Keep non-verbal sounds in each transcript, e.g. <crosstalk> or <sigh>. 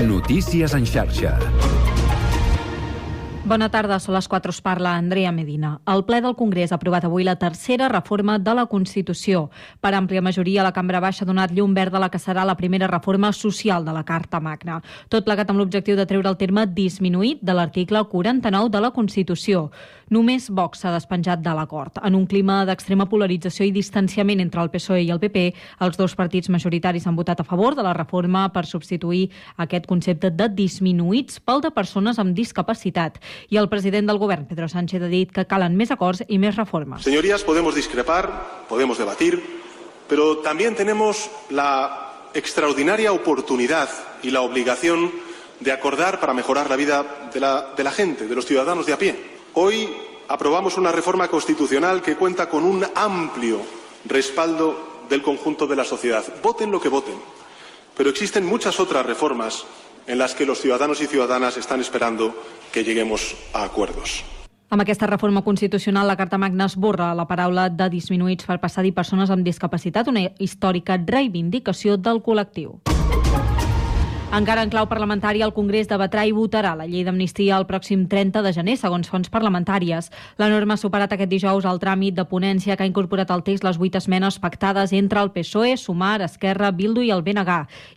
Notícies en xarxa. Bona tarda, són les 4, us parla Andrea Medina. El ple del Congrés ha aprovat avui la tercera reforma de la Constitució. Per àmplia majoria, la Cambra Baixa ha donat llum verd a la que serà la primera reforma social de la Carta Magna. Tot plegat amb l'objectiu de treure el terme disminuït de l'article 49 de la Constitució. Només Vox s'ha despenjat de l'acord. En un clima d'extrema polarització i distanciament entre el PSOE i el PP, els dos partits majoritaris han votat a favor de la reforma per substituir aquest concepte de disminuïts pel de persones amb discapacitat. Y el presidente del Gobierno, Pedro Sánchez, ha dit que calen més acords i més reformes. Señorías, podemos discrepar, podemos debatir, pero también tenemos la extraordinaria oportunidad y la obligación de acordar para mejorar la vida de la, de la gente, de los ciudadanos de a pie. Hoy aprobamos una reforma constitucional que cuenta con un amplio respaldo del conjunto de la sociedad. Voten lo que voten. Pero existen muchas otras reformas en las que los ciudadanos y ciudadanas están esperando que lleguemos a acuerdos. Amb aquesta reforma constitucional, la Carta Magna esborra la paraula de disminuïts per passar a dir persones amb discapacitat, una històrica reivindicació del col·lectiu. Encara en clau parlamentària, el Congrés debatrà i votarà la llei d'amnistia el pròxim 30 de gener, segons fonts parlamentàries. La norma ha superat aquest dijous el tràmit de ponència que ha incorporat al text les vuit esmenes pactades entre el PSOE, Sumar, Esquerra, Bildu i el BNG.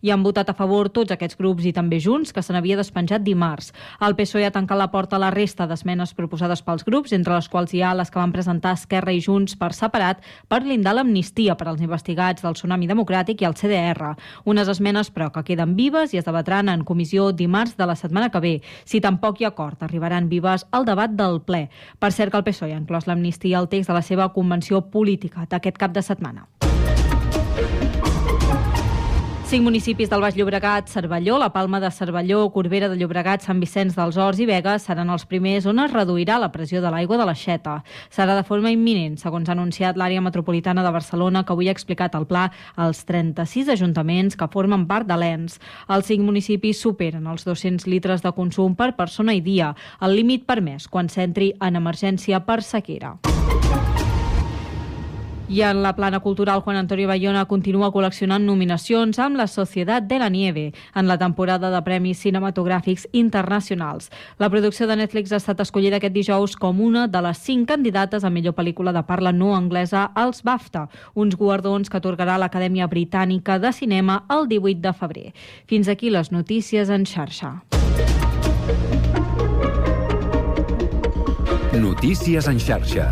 I han votat a favor tots aquests grups i també Junts, que se n'havia despenjat dimarts. El PSOE ha tancat la porta a la resta d'esmenes proposades pels grups, entre les quals hi ha les que van presentar Esquerra i Junts per separat per blindar l'amnistia per als investigats del Tsunami Democràtic i el CDR. Unes esmenes, però, que queden vives i es debatran en comissió dimarts de la setmana que ve. Si tampoc hi ha acord, arribaran vives al debat del ple. Per cert que el PSOE ha inclòs l'amnistia al text de la seva convenció política d'aquest cap de setmana. Cinc municipis del Baix Llobregat, Cervelló, la Palma de Cervelló, Corbera de Llobregat, Sant Vicenç dels Horts i Vega seran els primers on es reduirà la pressió de l'aigua de la Xeta. Serà de forma imminent, segons ha anunciat l'àrea metropolitana de Barcelona, que avui ha explicat el pla als 36 ajuntaments que formen part de l'ENS. Els cinc municipis superen els 200 litres de consum per persona i dia, el límit permès quan s'entri en emergència per sequera. I en la plana cultural, Juan Antonio Bayona continua col·leccionant nominacions amb la Societat de la Nieve en la temporada de Premis Cinematogràfics Internacionals. La producció de Netflix ha estat escollida aquest dijous com una de les cinc candidates a millor pel·lícula de parla no anglesa als BAFTA, uns guardons que atorgarà l'Acadèmia Britànica de Cinema el 18 de febrer. Fins aquí les notícies en xarxa. Notícies en xarxa.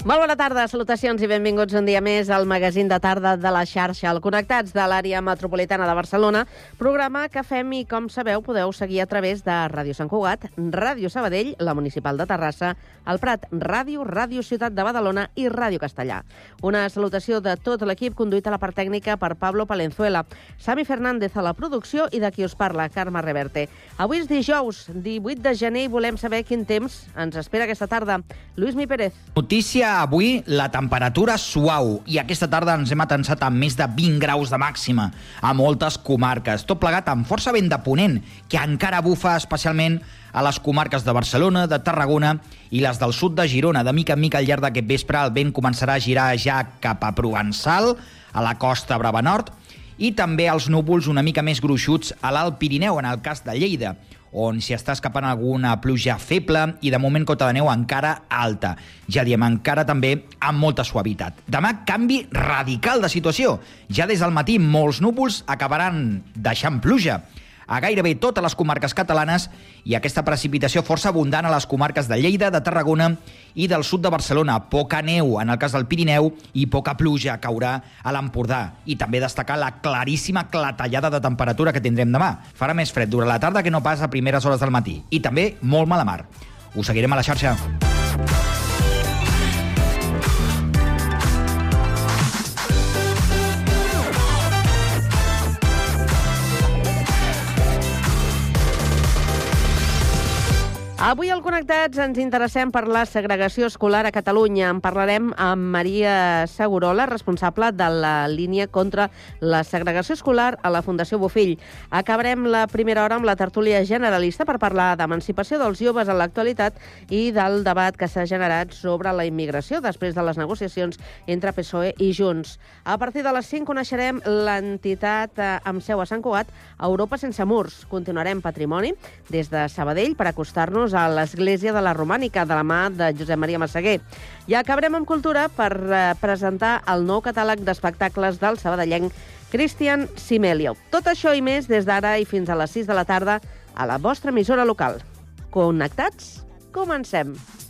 Molt bona tarda, salutacions i benvinguts un dia més al magazín de tarda de la xarxa, al Connectats de l'àrea metropolitana de Barcelona, programa que fem i, com sabeu, podeu seguir a través de Ràdio Sant Cugat, Ràdio Sabadell, la Municipal de Terrassa, el Prat Ràdio, Ràdio Ciutat de Badalona i Ràdio Castellà. Una salutació de tot l'equip conduït a la part tècnica per Pablo Palenzuela, Sami Fernández a la producció i de qui us parla, Carme Reverte. Avui és dijous, 18 de gener, i volem saber quin temps ens espera aquesta tarda. Lluís Mi Pérez. Notícia avui la temperatura suau i aquesta tarda ens hem atensat amb més de 20 graus de màxima a moltes comarques. Tot plegat amb força vent de ponent, que encara bufa especialment a les comarques de Barcelona, de Tarragona i les del sud de Girona. De mica en mica al llarg d'aquest vespre el vent començarà a girar ja cap a Provençal, a la costa Brava Nord, i també els núvols una mica més gruixuts a l'Alt Pirineu, en el cas de Lleida on s'hi està escapant alguna pluja feble i de moment cota de neu encara alta. Ja diem, encara també amb molta suavitat. Demà canvi radical de situació. Ja des del matí molts núvols acabaran deixant pluja. A gairebé totes les comarques catalanes i aquesta precipitació força abundant a les comarques de Lleida, de Tarragona i del sud de Barcelona. Poca neu en el cas del Pirineu i poca pluja caurà a l'Empordà. I també destacar la claríssima clatellada de temperatura que tindrem demà. Farà més fred durant la tarda que no pas a primeres hores del matí. I també molt mala mar. Us seguirem a la xarxa. Avui al Connectats ens interessem per la segregació escolar a Catalunya. En parlarem amb Maria Segurola, responsable de la línia contra la segregació escolar a la Fundació Bofill. Acabarem la primera hora amb la tertúlia generalista per parlar d'emancipació dels joves en l'actualitat i del debat que s'ha generat sobre la immigració després de les negociacions entre PSOE i Junts. A partir de les 5 coneixerem l'entitat eh, amb seu a Sant Cugat, Europa sense murs. Continuarem patrimoni des de Sabadell per acostar-nos a l'Església de la Romànica, de la mà de Josep Maria Massaguer. I acabarem amb cultura per eh, presentar el nou catàleg d'espectacles del sabadellenc Christian Simelio. Tot això i més des d'ara i fins a les 6 de la tarda a la vostra emissora local. Connectats? Comencem. Dance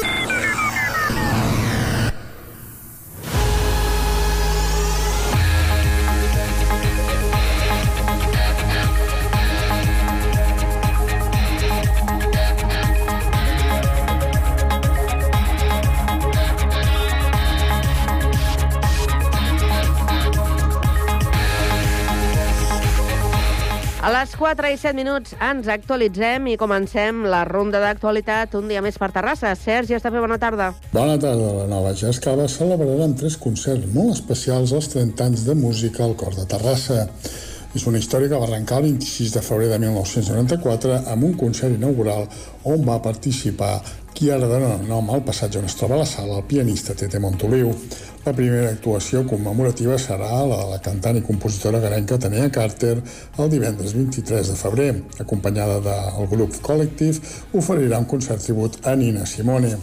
4 i 7 minuts ens actualitzem i comencem la ronda d'actualitat un dia més per Terrassa. Sergi Estafé, bona tarda. Bona tarda. La nova Jascava celebrarà amb tres concerts molt especials els 30 anys de música al Cor de Terrassa. És una història que va arrencar el 26 de febrer de 1994 amb un concert inaugural on va participar qui ara dona nom al passatge on es troba la sala, el pianista Tete Montoliu. La primera actuació commemorativa serà la de la cantant i compositora garenca Tania Carter el divendres 23 de febrer. Acompanyada del grup Collective, oferirà un concert tribut a Nina Simone.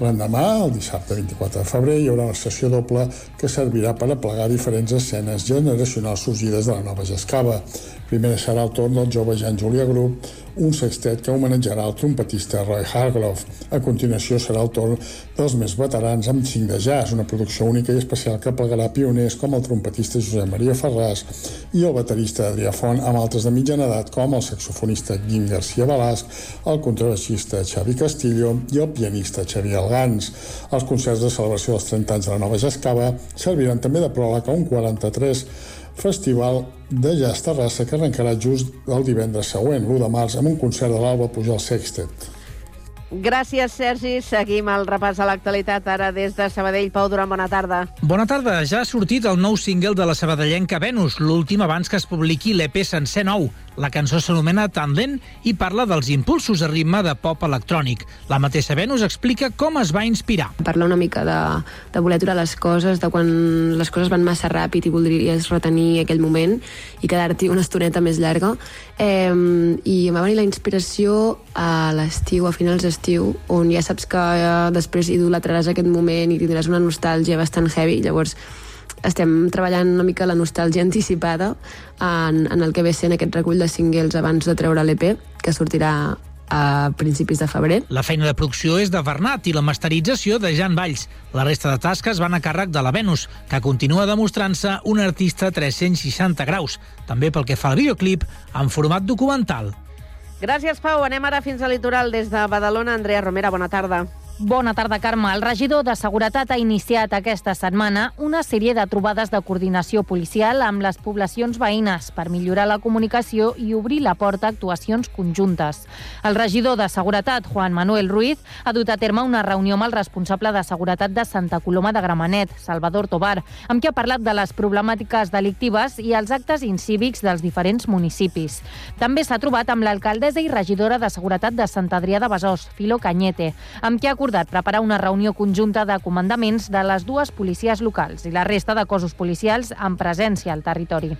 L'endemà, el dissabte 24 de febrer, hi haurà una sessió doble que servirà per aplegar diferents escenes generacionals sorgides de la nova Jascava. Primer serà el torn del jove Jan Julià Grup, un sextet que homenatjarà el trompetista Roy Hargrove. A continuació serà el torn dels més veterans amb 5 de jazz, una producció única i especial que plegarà pioners com el trompetista Josep Maria Ferràs i el baterista Adrià Font amb altres de mitjana edat com el saxofonista Guim García Balasc, el contrabaixista Xavi Castillo i el pianista Xavier Algans. Els concerts de celebració dels 30 anys de la nova Jascava serviran també de pròleg a un 43 festival de jazz Terrassa que arrencarà just el divendres següent, l'1 de març, amb un concert de l'Alba Pujol Sextet. Gràcies, Sergi. Seguim el repàs a l'actualitat ara des de Sabadell. Pau Duran, bona tarda. Bona tarda. Ja ha sortit el nou single de la sabadellenca Venus, l'últim abans que es publiqui l'EP sencer nou. La cançó s'anomena Tandem i parla dels impulsos a ritme de pop electrònic. La mateixa Venus explica com es va inspirar. Parla una mica de, de voler aturar les coses, de quan les coses van massa ràpid i voldries retenir aquell moment i quedar-t'hi una estoneta més llarga. Eh, I em va venir la inspiració a l'estiu, a finals d'estiu, on ja saps que eh, després idolatraràs aquest moment i tindràs una nostàlgia bastant heavy. Llavors, estem treballant una mica la nostàlgia anticipada en, en el que ve sent aquest recull de singles abans de treure l'EP, que sortirà a principis de febrer. La feina de producció és de Bernat i la masterització de Jan Valls. La resta de tasques van a càrrec de la Venus, que continua demostrant-se un artista 360 graus, també pel que fa al videoclip en format documental. Gràcies, Pau. Anem ara fins al litoral des de Badalona. Andrea Romera, bona tarda. Bona tarda, Carme. El regidor de Seguretat ha iniciat aquesta setmana una sèrie de trobades de coordinació policial amb les poblacions veïnes per millorar la comunicació i obrir la porta a actuacions conjuntes. El regidor de Seguretat, Juan Manuel Ruiz, ha dut a terme una reunió amb el responsable de Seguretat de Santa Coloma de Gramenet, Salvador Tobar, amb qui ha parlat de les problemàtiques delictives i els actes incívics dels diferents municipis. També s'ha trobat amb l'alcaldessa i regidora de Seguretat de Sant Adrià de Besòs, Filo Canyete, amb qui ha acordat preparar una reunió conjunta de comandaments de les dues policies locals i la resta de cossos policials amb presència al territori.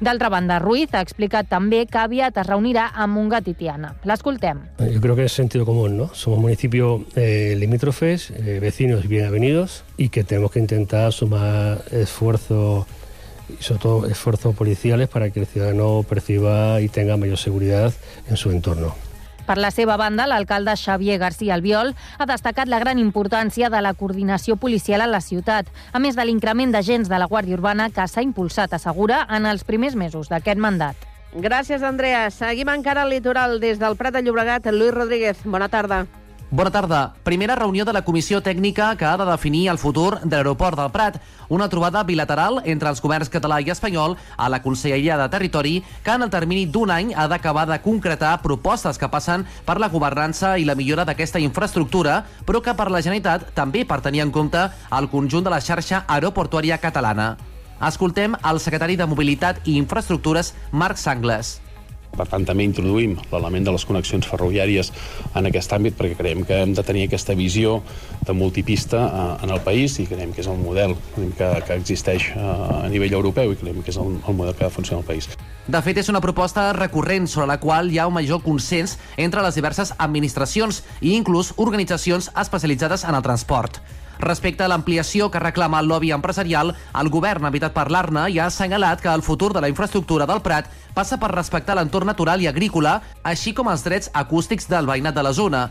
D'altra banda, Ruiz ha explicat també que aviat es reunirà amb Mungat i Tiana. L'escoltem. Yo creo que es sentido común, ¿no? Somos municipios eh, limítrofes, eh, vecinos bien avenidos, y que tenemos que intentar sumar esfuerzo y sobre todo esfuerzos policiales para que el ciudadano perciba y tenga mayor seguridad en su entorno. Per la seva banda, l'alcalde Xavier García Albiol ha destacat la gran importància de la coordinació policial a la ciutat, a més de l'increment d'agents de la Guàrdia Urbana que s'ha impulsat, assegura, en els primers mesos d'aquest mandat. Gràcies, Andrea. Seguim encara al litoral des del Prat de Llobregat. Lluís Rodríguez, bona tarda. Bona tarda. Primera reunió de la comissió tècnica que ha de definir el futur de l'aeroport del Prat. Una trobada bilateral entre els governs català i espanyol a la Conselleria de Territori que en el termini d'un any ha d'acabar de concretar propostes que passen per la governança i la millora d'aquesta infraestructura, però que per la Generalitat també per tenir en compte el conjunt de la xarxa aeroportuària catalana. Escoltem el secretari de Mobilitat i Infraestructures, Marc Sangles. Per tant, també introduïm l'element de les connexions ferroviàries en aquest àmbit perquè creiem que hem de tenir aquesta visió de multipista eh, en el país i creiem que és el model que, que existeix eh, a nivell europeu i creiem que és el, el model que ha de funcionar al país. De fet, és una proposta recurrent sobre la qual hi ha un major consens entre les diverses administracions i inclús organitzacions especialitzades en el transport. Respecte a l'ampliació que reclama el lobby empresarial, el govern evitat parlar-ne i ha assenyalat que el futur de la infraestructura del Prat passa per respectar l'entorn natural i agrícola, així com els drets acústics del veïnat de la zona.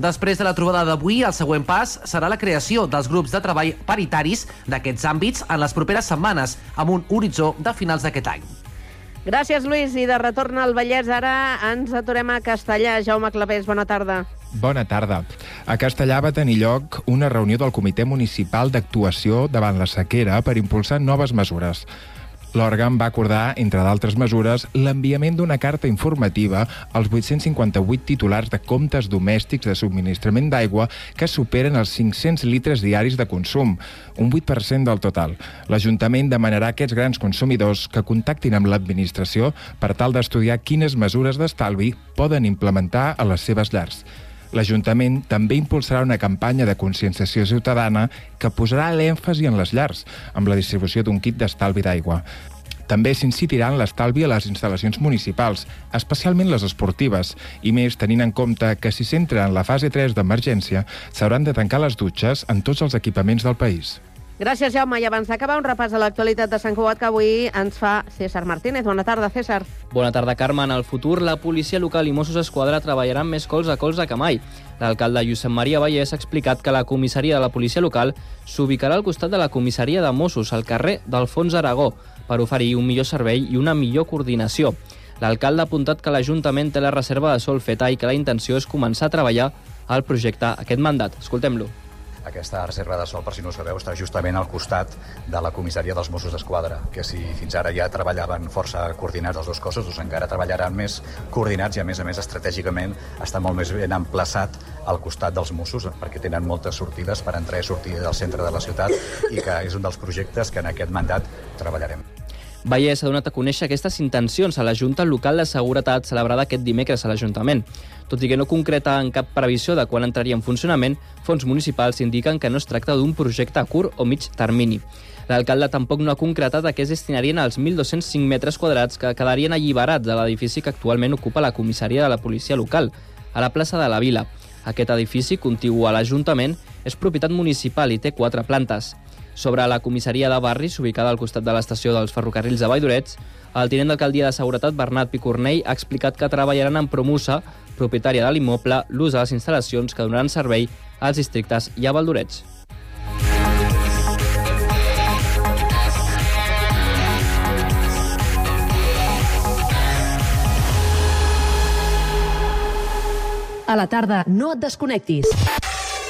Després de la trobada d'avui, el següent pas serà la creació dels grups de treball paritaris d'aquests àmbits en les properes setmanes, amb un horitzó de finals d'aquest any. Gràcies, Lluís. I de retorn al Vallès, ara ens aturem a Castellà. Jaume Clavés, bona tarda. Bona tarda. A Castellà va tenir lloc una reunió del Comitè Municipal d'Actuació davant la sequera per impulsar noves mesures. L'òrgan va acordar, entre d'altres mesures, l'enviament d'una carta informativa als 858 titulars de comptes domèstics de subministrament d'aigua que superen els 500 litres diaris de consum, un 8% del total. L'Ajuntament demanarà a aquests grans consumidors que contactin amb l'administració per tal d'estudiar quines mesures d'estalvi poden implementar a les seves llars. L'Ajuntament també impulsarà una campanya de conscienciació ciutadana que posarà l'èmfasi en les llars, amb la distribució d'un kit d'estalvi d'aigua. També s'incitirà en l'estalvi a les instal·lacions municipals, especialment les esportives, i més tenint en compte que si s'entra en la fase 3 d'emergència, s'hauran de tancar les dutxes en tots els equipaments del país. Gràcies, Jaume. I abans d'acabar, un repàs de l'actualitat de Sant Cugat que avui ens fa César Martínez. Bona tarda, César. Bona tarda, Carme. En el futur, la policia local i Mossos Esquadra treballaran més cols a colze que mai. L'alcalde Josep Maria Vallès ha explicat que la comissaria de la policia local s'ubicarà al costat de la comissaria de Mossos, al carrer d'Alfons Aragó, per oferir un millor servei i una millor coordinació. L'alcalde ha apuntat que l'Ajuntament té la reserva de sol feta i que la intenció és començar a treballar al projecte aquest mandat. Escoltem-lo. Aquesta reserva de sol, per si no ho sabeu, està justament al costat de la comissaria dels Mossos d'Esquadra, que si fins ara ja treballaven força coordinats els dos cossos, doncs encara treballaran més coordinats i, a més a més, estratègicament està molt més ben emplaçat al costat dels Mossos, perquè tenen moltes sortides per entrar i sortir del centre de la ciutat i que és un dels projectes que en aquest mandat treballarem. Vallès ha donat a conèixer aquestes intencions a la Junta Local de Seguretat celebrada aquest dimecres a l'Ajuntament. Tot i que no concreta en cap previsió de quan entraria en funcionament, fons municipals indiquen que no es tracta d'un projecte a curt o mig termini. L'alcalde tampoc no ha concretat a què es destinarien els 1.205 metres quadrats que quedarien alliberats de l'edifici que actualment ocupa la comissaria de la policia local, a la plaça de la Vila. Aquest edifici, contigu a l'Ajuntament, és propietat municipal i té quatre plantes. Sobre la comissaria de barris, ubicada al costat de l'estació dels ferrocarrils de Valldorets, el tinent d'alcaldia de Seguretat, Bernat Picornell, ha explicat que treballaran amb Promusa, propietària de l'immoble, l'ús de les instal·lacions que donaran servei als districtes i a Valldorets. A la tarda, no et desconnectis.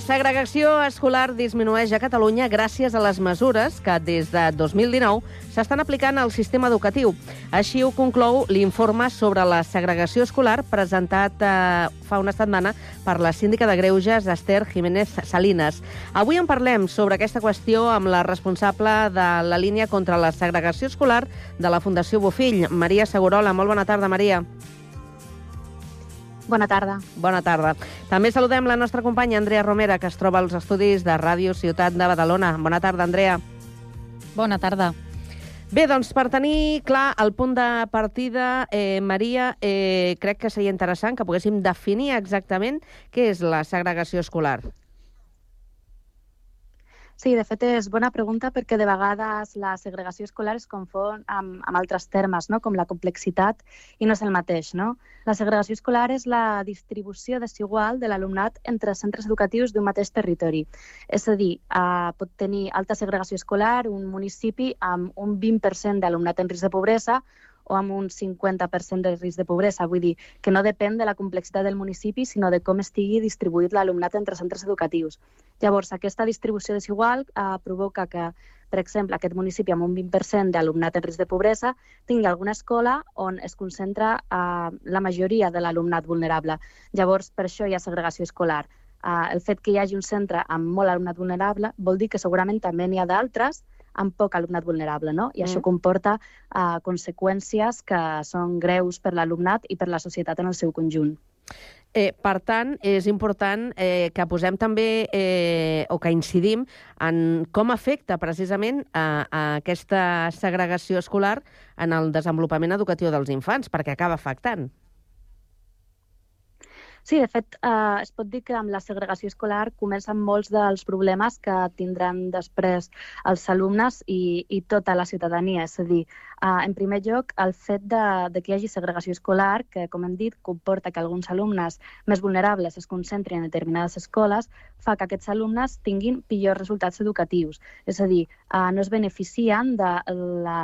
La segregació escolar disminueix a Catalunya gràcies a les mesures que des de 2019 s'estan aplicant al sistema educatiu. Així ho conclou l'informe sobre la segregació escolar presentat eh, fa una setmana per la síndica de Greuges, Esther Jiménez Salinas. Avui en parlem sobre aquesta qüestió amb la responsable de la línia contra la segregació escolar de la Fundació Bofill, Maria Segurola. Molt bona tarda, Maria. Bona tarda. Bona tarda. També saludem la nostra companya Andrea Romera, que es troba als estudis de Ràdio Ciutat de Badalona. Bona tarda, Andrea. Bona tarda. Bé, doncs per tenir clar el punt de partida, eh, Maria, eh, crec que seria interessant que poguéssim definir exactament què és la segregació escolar. Sí, de fet és bona pregunta perquè de vegades la segregació escolar es confon amb, amb altres termes, no? com la complexitat, i no és el mateix. No? La segregació escolar és la distribució desigual de l'alumnat entre centres educatius d'un mateix territori. És a dir, eh, pot tenir alta segregació escolar un municipi amb un 20% d'alumnat en risc de pobresa o amb un 50% de risc de pobresa. Vull dir que no depèn de la complexitat del municipi, sinó de com estigui distribuït l'alumnat entre centres educatius. Llavors, aquesta distribució desigual eh, provoca que, per exemple, aquest municipi amb un 20% d'alumnat en risc de pobresa tingui alguna escola on es concentra eh, la majoria de l'alumnat vulnerable. Llavors, per això hi ha segregació escolar. Eh, el fet que hi hagi un centre amb molt alumnat vulnerable vol dir que segurament també n'hi ha d'altres amb poc alumnat vulnerable, no? I mm. això comporta uh, conseqüències que són greus per l'alumnat i per la societat en el seu conjunt. Eh, per tant, és important eh, que posem també, eh, o que incidim en com afecta precisament a, a aquesta segregació escolar en el desenvolupament educatiu dels infants, perquè acaba afectant. Sí, de fet, eh, es pot dir que amb la segregació escolar comencen molts dels problemes que tindran després els alumnes i, i tota la ciutadania. És a dir, eh, en primer lloc, el fet de, de que hi hagi segregació escolar, que, com hem dit, comporta que alguns alumnes més vulnerables es concentrin en determinades escoles, fa que aquests alumnes tinguin pitjors resultats educatius. És a dir, eh, no es beneficien de la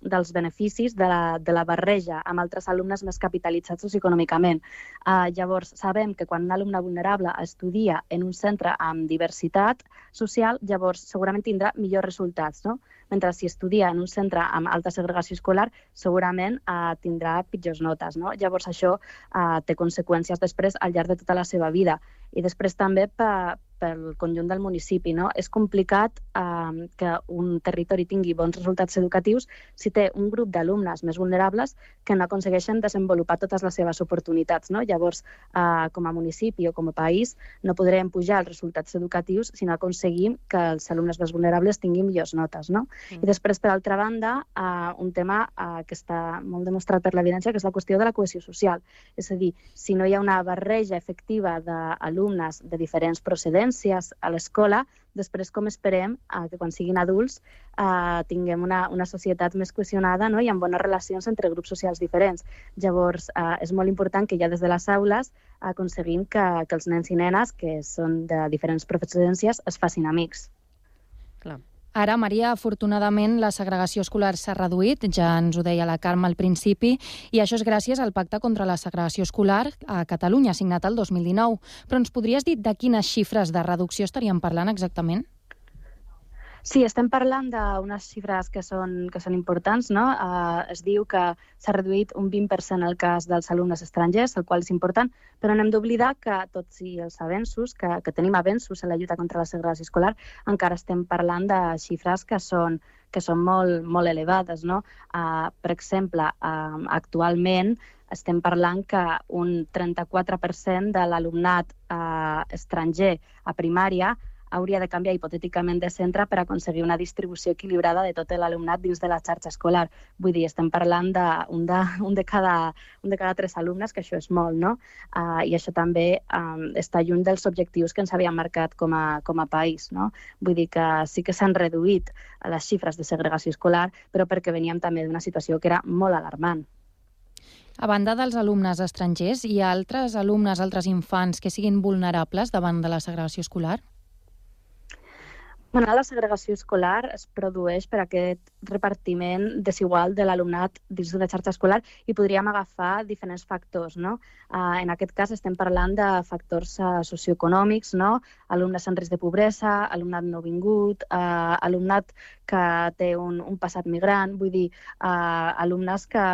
dels beneficis de la, de la barreja amb altres alumnes més capitalitzats socioeconòmicament. Uh, llavors, sabem que quan un alumne vulnerable estudia en un centre amb diversitat social, llavors segurament tindrà millors resultats, no? Mentre si estudia en un centre amb alta segregació escolar, segurament uh, tindrà pitjors notes, no? Llavors això uh, té conseqüències després al llarg de tota la seva vida. I després també per, pel conjunt del municipi. No? És complicat eh, que un territori tingui bons resultats educatius si té un grup d'alumnes més vulnerables que no aconsegueixen desenvolupar totes les seves oportunitats. No? Llavors, eh, com a municipi o com a país, no podrem pujar els resultats educatius si no aconseguim que els alumnes més vulnerables tinguin millors notes. No? Mm. I després, per altra banda, eh, un tema eh, que està molt demostrat per l'evidència, que és la qüestió de la cohesió social. És a dir, si no hi ha una barreja efectiva d'alumnes de diferents procedències a l'escola, després com esperem eh, que quan siguin adults eh, tinguem una, una societat més cohesionada no? i amb bones relacions entre grups socials diferents. Llavors, eh, és molt important que ja des de les aules aconseguim que, que els nens i nenes, que són de diferents procedències, es facin amics. Clar. Ara, Maria, afortunadament, la segregació escolar s'ha reduït, ja ens ho deia la Carme al principi, i això és gràcies al Pacte contra la Segregació Escolar a Catalunya, signat el 2019. Però ens podries dir de quines xifres de reducció estaríem parlant exactament? Sí, estem parlant d'unes xifres que són, que són importants. No? Uh, es diu que s'ha reduït un 20% el cas dels alumnes estrangers, el qual és important, però no hem d'oblidar que, tots i els avenços, que, que tenim avenços en la lluita contra la segregació escolar, encara estem parlant de xifres que són, que són molt, molt elevades. No? Uh, per exemple, uh, actualment estem parlant que un 34% de l'alumnat uh, estranger a primària hauria de canviar hipotèticament de centre per aconseguir una distribució equilibrada de tot l'alumnat dins de la xarxa escolar. Vull dir, estem parlant d'un de, un de, cada, un de cada tres alumnes, que això és molt, no? Uh, I això també um, està lluny dels objectius que ens havíem marcat com a, com a país, no? Vull dir que sí que s'han reduït les xifres de segregació escolar, però perquè veníem també d'una situació que era molt alarmant. A banda dels alumnes estrangers, hi ha altres alumnes, altres infants que siguin vulnerables davant de la segregació escolar? Bueno, la segregació escolar es produeix per aquest repartiment desigual de l'alumnat dins d'una xarxa escolar i podríem agafar diferents factors. No? Uh, en aquest cas estem parlant de factors uh, socioeconòmics, no? alumnes en risc de pobresa, alumnat no vingut, uh, alumnat que té un, un passat migrant, vull dir, uh, alumnes que,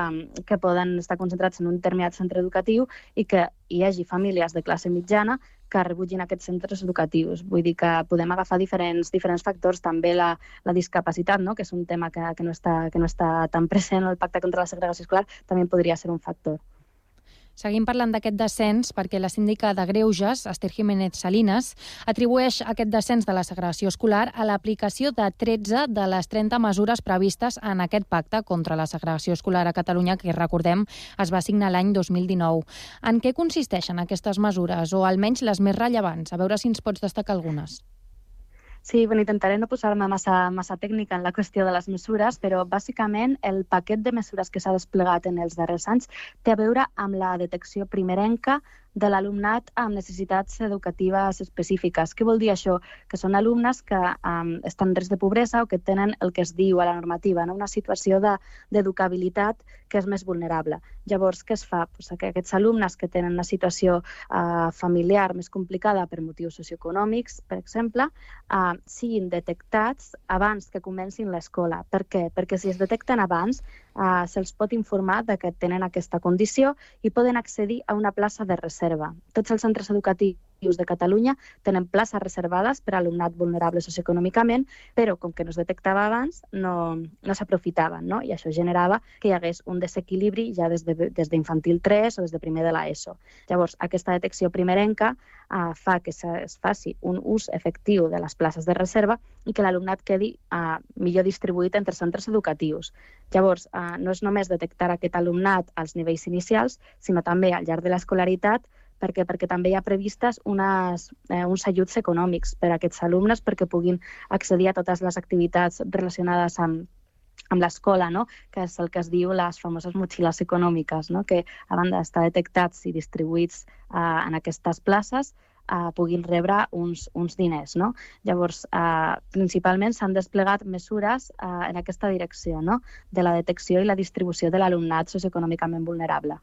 que poden estar concentrats en un determinat centre educatiu i que hi hagi famílies de classe mitjana que rebutgin aquests centres educatius. Vull dir que podem agafar diferents, diferents factors, també la, la discapacitat, no? que és un tema que, que, no està, que no està tan present al Pacte contra la Segregació Escolar, també podria ser un factor. Seguim parlant d'aquest descens perquè la síndica de Greuges, Esther Jiménez Salinas, atribueix aquest descens de la segregació escolar a l'aplicació de 13 de les 30 mesures previstes en aquest pacte contra la segregació escolar a Catalunya, que recordem es va signar l'any 2019. En què consisteixen aquestes mesures, o almenys les més rellevants? A veure si ens pots destacar algunes. Sí, bueno, intentaré no posar-me massa, massa tècnica en la qüestió de les mesures, però bàsicament el paquet de mesures que s'ha desplegat en els darrers anys té a veure amb la detecció primerenca de l'alumnat amb necessitats educatives específiques. Què vol dir això? Que són alumnes que um, estan en risc de pobresa o que tenen el que es diu a la normativa, no? una situació d'educabilitat de, que és més vulnerable. Llavors, què es fa? Pues que aquests alumnes que tenen una situació uh, familiar més complicada per motius socioeconòmics, per exemple, uh, siguin detectats abans que comencin l'escola. Per què? Perquè si es detecten abans, uh, se'ls pot informar de que tenen aquesta condició i poden accedir a una plaça de reserva. Tots els centres educatius de Catalunya tenen places reservades per a alumnat vulnerable socioeconòmicament, però com que no es detectava abans, no, no s'aprofitaven, no? i això generava que hi hagués un desequilibri ja des d'infantil de, des 3 o des de primer de l'ESO. Llavors, aquesta detecció primerenca uh, fa que es faci un ús efectiu de les places de reserva i que l'alumnat quedi uh, millor distribuït entre centres educatius. Llavors, uh, no és només detectar aquest alumnat als nivells inicials, sinó també al llarg de l'escolaritat perquè, perquè també hi ha previstes unes, eh, uns ajuts econòmics per a aquests alumnes perquè puguin accedir a totes les activitats relacionades amb, amb l'escola, no? que és el que es diu les famoses motxilles econòmiques, no? que a banda d'estar detectats i distribuïts eh, en aquestes places, eh, puguin rebre uns, uns diners. No? Llavors, eh, principalment s'han desplegat mesures eh, en aquesta direcció, no? de la detecció i la distribució de l'alumnat socioeconòmicament vulnerable.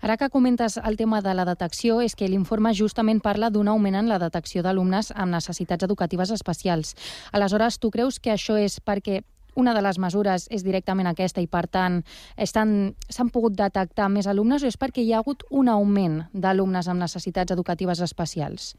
Ara que comentes el tema de la detecció, és que l'informe justament parla d'un augment en la detecció d'alumnes amb necessitats educatives especials. Aleshores, tu creus que això és perquè una de les mesures és directament aquesta i, per tant, s'han pogut detectar més alumnes o és perquè hi ha hagut un augment d'alumnes amb necessitats educatives especials?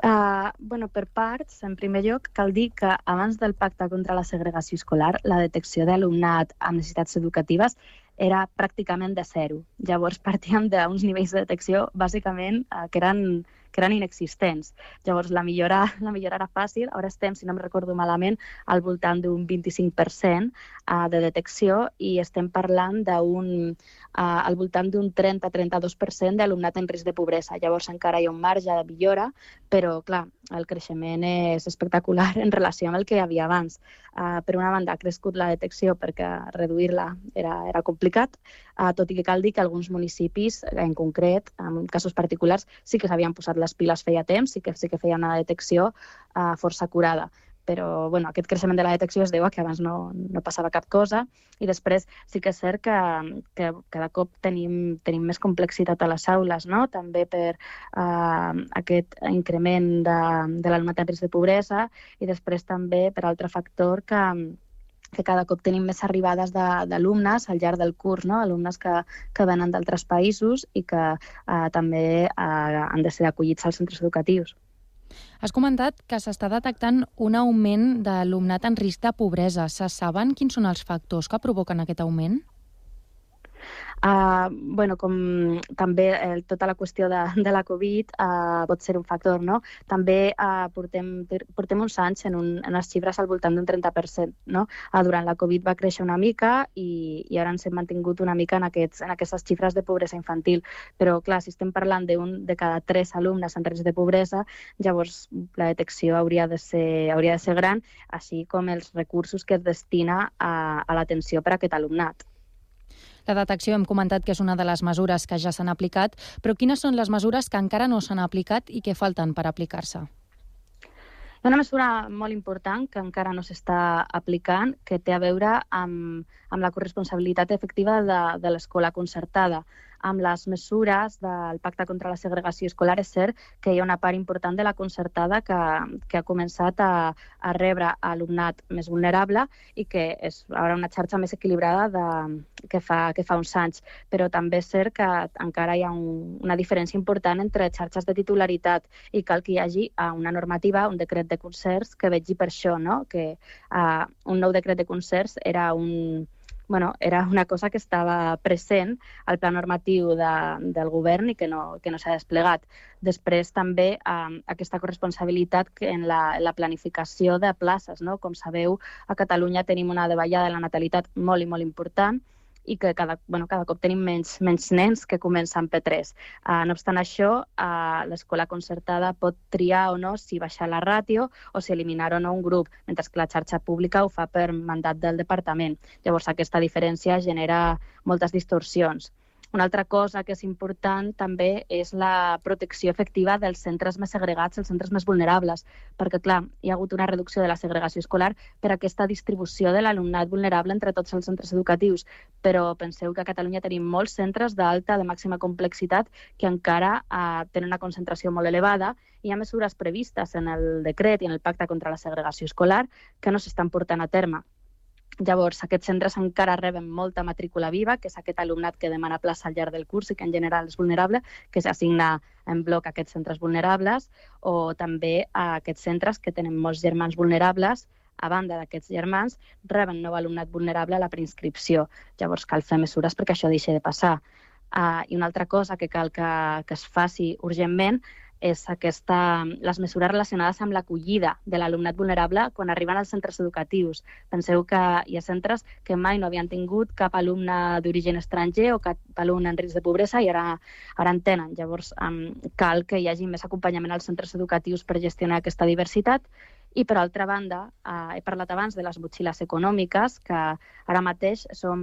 Uh, bueno, per parts, en primer lloc, cal dir que abans del pacte contra la segregació escolar, la detecció d'alumnat amb necessitats educatives era pràcticament de zero. Llavors <laughs> partíem d'uns nivells de detecció bàsicament eh, que eren que eren inexistents. Llavors, la millora, <laughs> la millora era fàcil. Ara estem, si no em recordo malament, al voltant d'un 25% uh, de detecció i estem parlant d'un uh, al voltant d'un 30-32% d'alumnat en risc de pobresa. Llavors, encara hi ha un marge de millora, però, clar, el creixement és espectacular en relació amb el que hi havia abans. Uh, per una banda, ha crescut la detecció perquè reduir-la era, era complicat, uh, tot i que cal dir que alguns municipis, en concret, en casos particulars, sí que s'havien posat les piles feia temps, sí que, sí que feien una detecció uh, força curada. Però bueno, aquest creixement de la detecció es deu a que abans no, no passava cap cosa i després sí que és cert que, que cada cop tenim, tenim més complexitat a les aules, no? també per uh, aquest increment de, de l'alumnat en risc de pobresa i després també per altre factor que, que cada cop tenim més arribades de- d'alumnes al llarg del curs, no? alumnes que, que venen d'altres països i que eh, també eh, han de ser acollits als centres educatius. Has comentat que s'està detectant un augment d'alumnat en risc de pobresa. Se saben quins són els factors que provoquen aquest augment? Uh, bueno, com també eh, tota la qüestió de, de la Covid uh, pot ser un factor, no? També uh, portem, portem uns anys en, un, en les xifres al voltant d'un 30%, no? Uh, durant la Covid va créixer una mica i, i ara ens hem mantingut una mica en, aquests, en aquestes xifres de pobresa infantil. Però, clar, si estem parlant d'un de cada tres alumnes en risc de pobresa, llavors la detecció hauria de ser, hauria de ser gran, així com els recursos que es destina a, a l'atenció per a aquest alumnat. La detecció hem comentat que és una de les mesures que ja s'han aplicat, però quines són les mesures que encara no s'han aplicat i que falten per aplicar-se? Una mesura molt important que encara no s'està aplicant, que té a veure amb, amb la corresponsabilitat efectiva de, de l'escola concertada. Amb les mesures del Pacte contra la Segregació Escolar és cert que hi ha una part important de la concertada que, que ha començat a, a rebre alumnat més vulnerable i que és ara una xarxa més equilibrada de, que, fa, que fa uns anys. Però també és cert que encara hi ha un, una diferència important entre xarxes de titularitat i cal que hi hagi uh, una normativa, un decret de concerts que vegi per això, no? que uh, un nou decret de concerts era un, bueno, era una cosa que estava present al pla normatiu de, del govern i que no, que no s'ha desplegat. Després també eh, aquesta corresponsabilitat en la, en la planificació de places. No? Com sabeu, a Catalunya tenim una davallada de la natalitat molt i molt important i que cada, bueno, cada cop tenim menys, menys nens que comencen P3. Uh, no obstant això, uh, l'escola concertada pot triar o no si baixar la ràtio o si eliminar o no un grup, mentre que la xarxa pública ho fa per mandat del departament. Llavors, aquesta diferència genera moltes distorsions. Una altra cosa que és important també és la protecció efectiva dels centres més segregats, els centres més vulnerables, perquè, clar, hi ha hagut una reducció de la segregació escolar per aquesta distribució de l'alumnat vulnerable entre tots els centres educatius, però penseu que a Catalunya tenim molts centres d'alta, de màxima complexitat, que encara eh, tenen una concentració molt elevada i hi ha mesures previstes en el decret i en el pacte contra la segregació escolar que no s'estan portant a terme. Llavors, aquests centres encara reben molta matrícula viva, que és aquest alumnat que demana plaça al llarg del curs i que en general és vulnerable, que s'assigna en bloc a aquests centres vulnerables, o també a aquests centres que tenen molts germans vulnerables, a banda d'aquests germans, reben nou alumnat vulnerable a la preinscripció. Llavors, cal fer mesures perquè això deixi de passar. Uh, I una altra cosa que cal que, que es faci urgentment és aquesta, les mesures relacionades amb l'acollida de l'alumnat vulnerable quan arriben als centres educatius. Penseu que hi ha centres que mai no havien tingut cap alumne d'origen estranger o cap alumne en risc de pobresa i ara, ara en tenen. Llavors, cal que hi hagi més acompanyament als centres educatius per gestionar aquesta diversitat i, per altra banda, eh, he parlat abans de les motxilles econòmiques, que ara mateix són,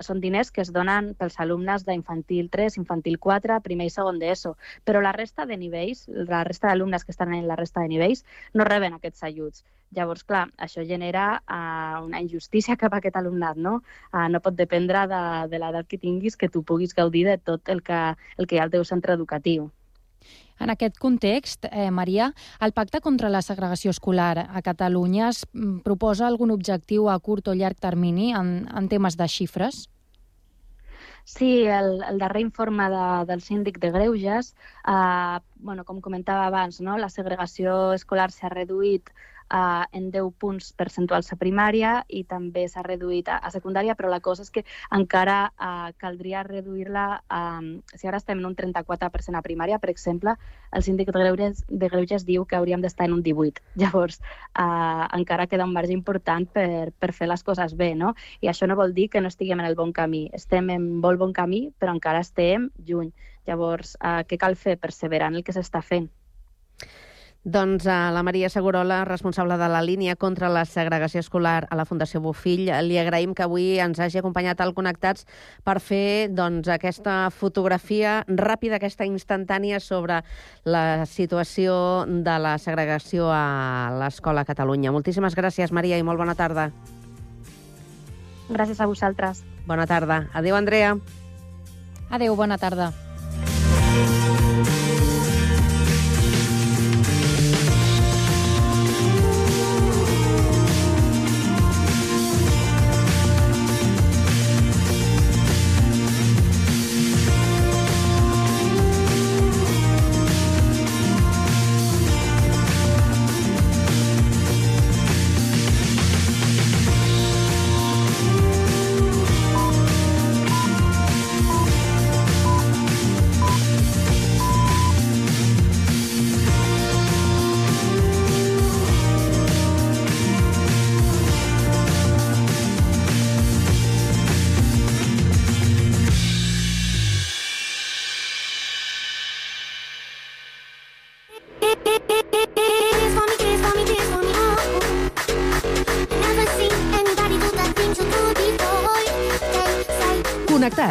són diners que es donen pels alumnes d'infantil 3, infantil 4, primer i segon d'ESO, però la resta de nivells, la resta d'alumnes que estan en la resta de nivells, no reben aquests ajuts. Llavors, clar, això genera uh, una injustícia cap a aquest alumnat, no? Uh, no pot dependre de, de l'edat que tinguis que tu puguis gaudir de tot el que, el que hi ha al teu centre educatiu. En aquest context, eh, Maria, el Pacte contra la Segregació Escolar a Catalunya es mm, proposa algun objectiu a curt o llarg termini en, en temes de xifres? Sí, el, el darrer informe de, del síndic de Greuges, eh, bueno, com comentava abans, no? la segregació escolar s'ha reduït uh, en 10 punts percentuals a primària i també s'ha reduït a, a secundària, però la cosa és que encara uh, caldria reduir-la, um, si ara estem en un 34% a primària, per exemple, el síndic de Greuges, de Greuges diu que hauríem d'estar en un 18. <laughs> Llavors, uh, encara queda un marge important per, per fer les coses bé, no? I això no vol dir que no estiguem en el bon camí. Estem en molt bon camí, però encara estem lluny. Llavors, uh, què cal fer? Perseverar en el que s'està fent. Doncs a la Maria Segurola, responsable de la línia contra la segregació escolar a la Fundació Bofill, li agraïm que avui ens hagi acompanyat al Connectats per fer doncs, aquesta fotografia ràpida, aquesta instantània sobre la situació de la segregació a l'escola Catalunya. Moltíssimes gràcies, Maria, i molt bona tarda. Gràcies a vosaltres. Bona tarda. Adéu, Andrea. Adéu, bona tarda.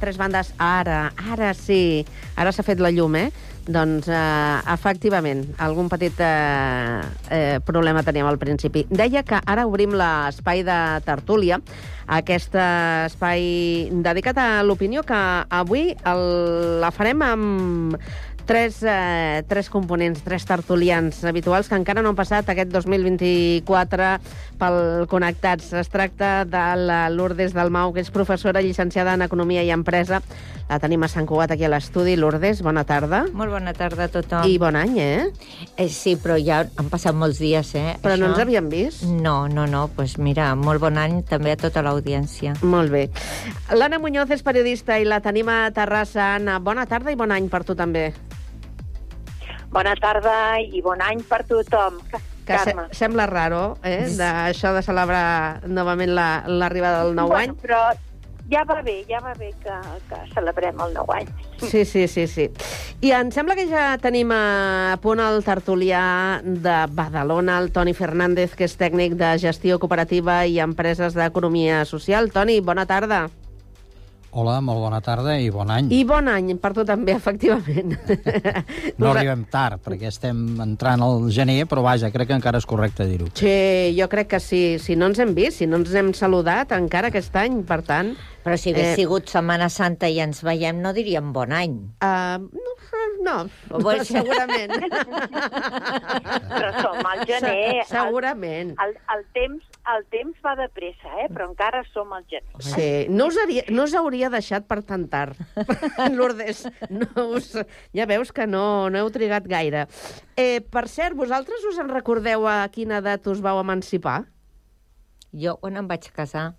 Tres bandes, ara, ara sí. Ara s'ha fet la llum, eh? Doncs, uh, efectivament, algun petit uh, uh, problema teníem al principi. Deia que ara obrim l'espai de tertúlia, aquest eh, espai dedicat a l'opinió, que avui el, la farem amb tres, eh, tres components, tres tertulians habituals que encara no han passat aquest 2024 pel Connectats. Es tracta de la Lourdes Dalmau, que és professora llicenciada en Economia i Empresa. La tenim a Sant Cugat aquí a l'estudi. Lourdes, bona tarda. Molt bona tarda a tothom. I bon any, eh? eh sí, però ja han passat molts dies, eh? Però no ens havíem vist? No, no, no. Doncs pues mira, molt bon any també a tota l'audiència. Molt bé. L'Anna Muñoz és periodista i la tenim a Terrassa. Anna, bona tarda i bon any per tu també. Bona tarda i bon any per tothom. Que se Carme. sembla raro, eh, d'això de celebrar novament la- l'arribada del nou bueno, any. Però ja va bé, ja va bé que, que celebrem el nou any. Sí, sí, sí, sí. I em sembla que ja tenim a punt el tertulià de Badalona, el Toni Fernández, que és tècnic de gestió cooperativa i empreses d'economia social. Toni, bona tarda. Hola, molt bona tarda i bon any. I bon any per tu també, <laughs> efectivament. No arribem tard, perquè estem entrant al gener, però vaja, crec que encara és correcte dir-ho. Sí, jo crec que sí. Si no ens hem vist, si no ens hem saludat encara aquest any, per tant... Però si hagués eh... sigut Setmana Santa i ens veiem, no diríem bon any. Uh, no, no, Vols- segurament. Però som al gener. Se- segurament. El, el, temps, el temps va de pressa, eh? però encara som al gener. Sí, no us, hauria, no us hauria deixat per tant tard. <laughs> Lourdes, no us, ja veus que no, no heu trigat gaire. Eh, per cert, vosaltres us en recordeu a quina edat us vau emancipar? Jo, quan em vaig casar,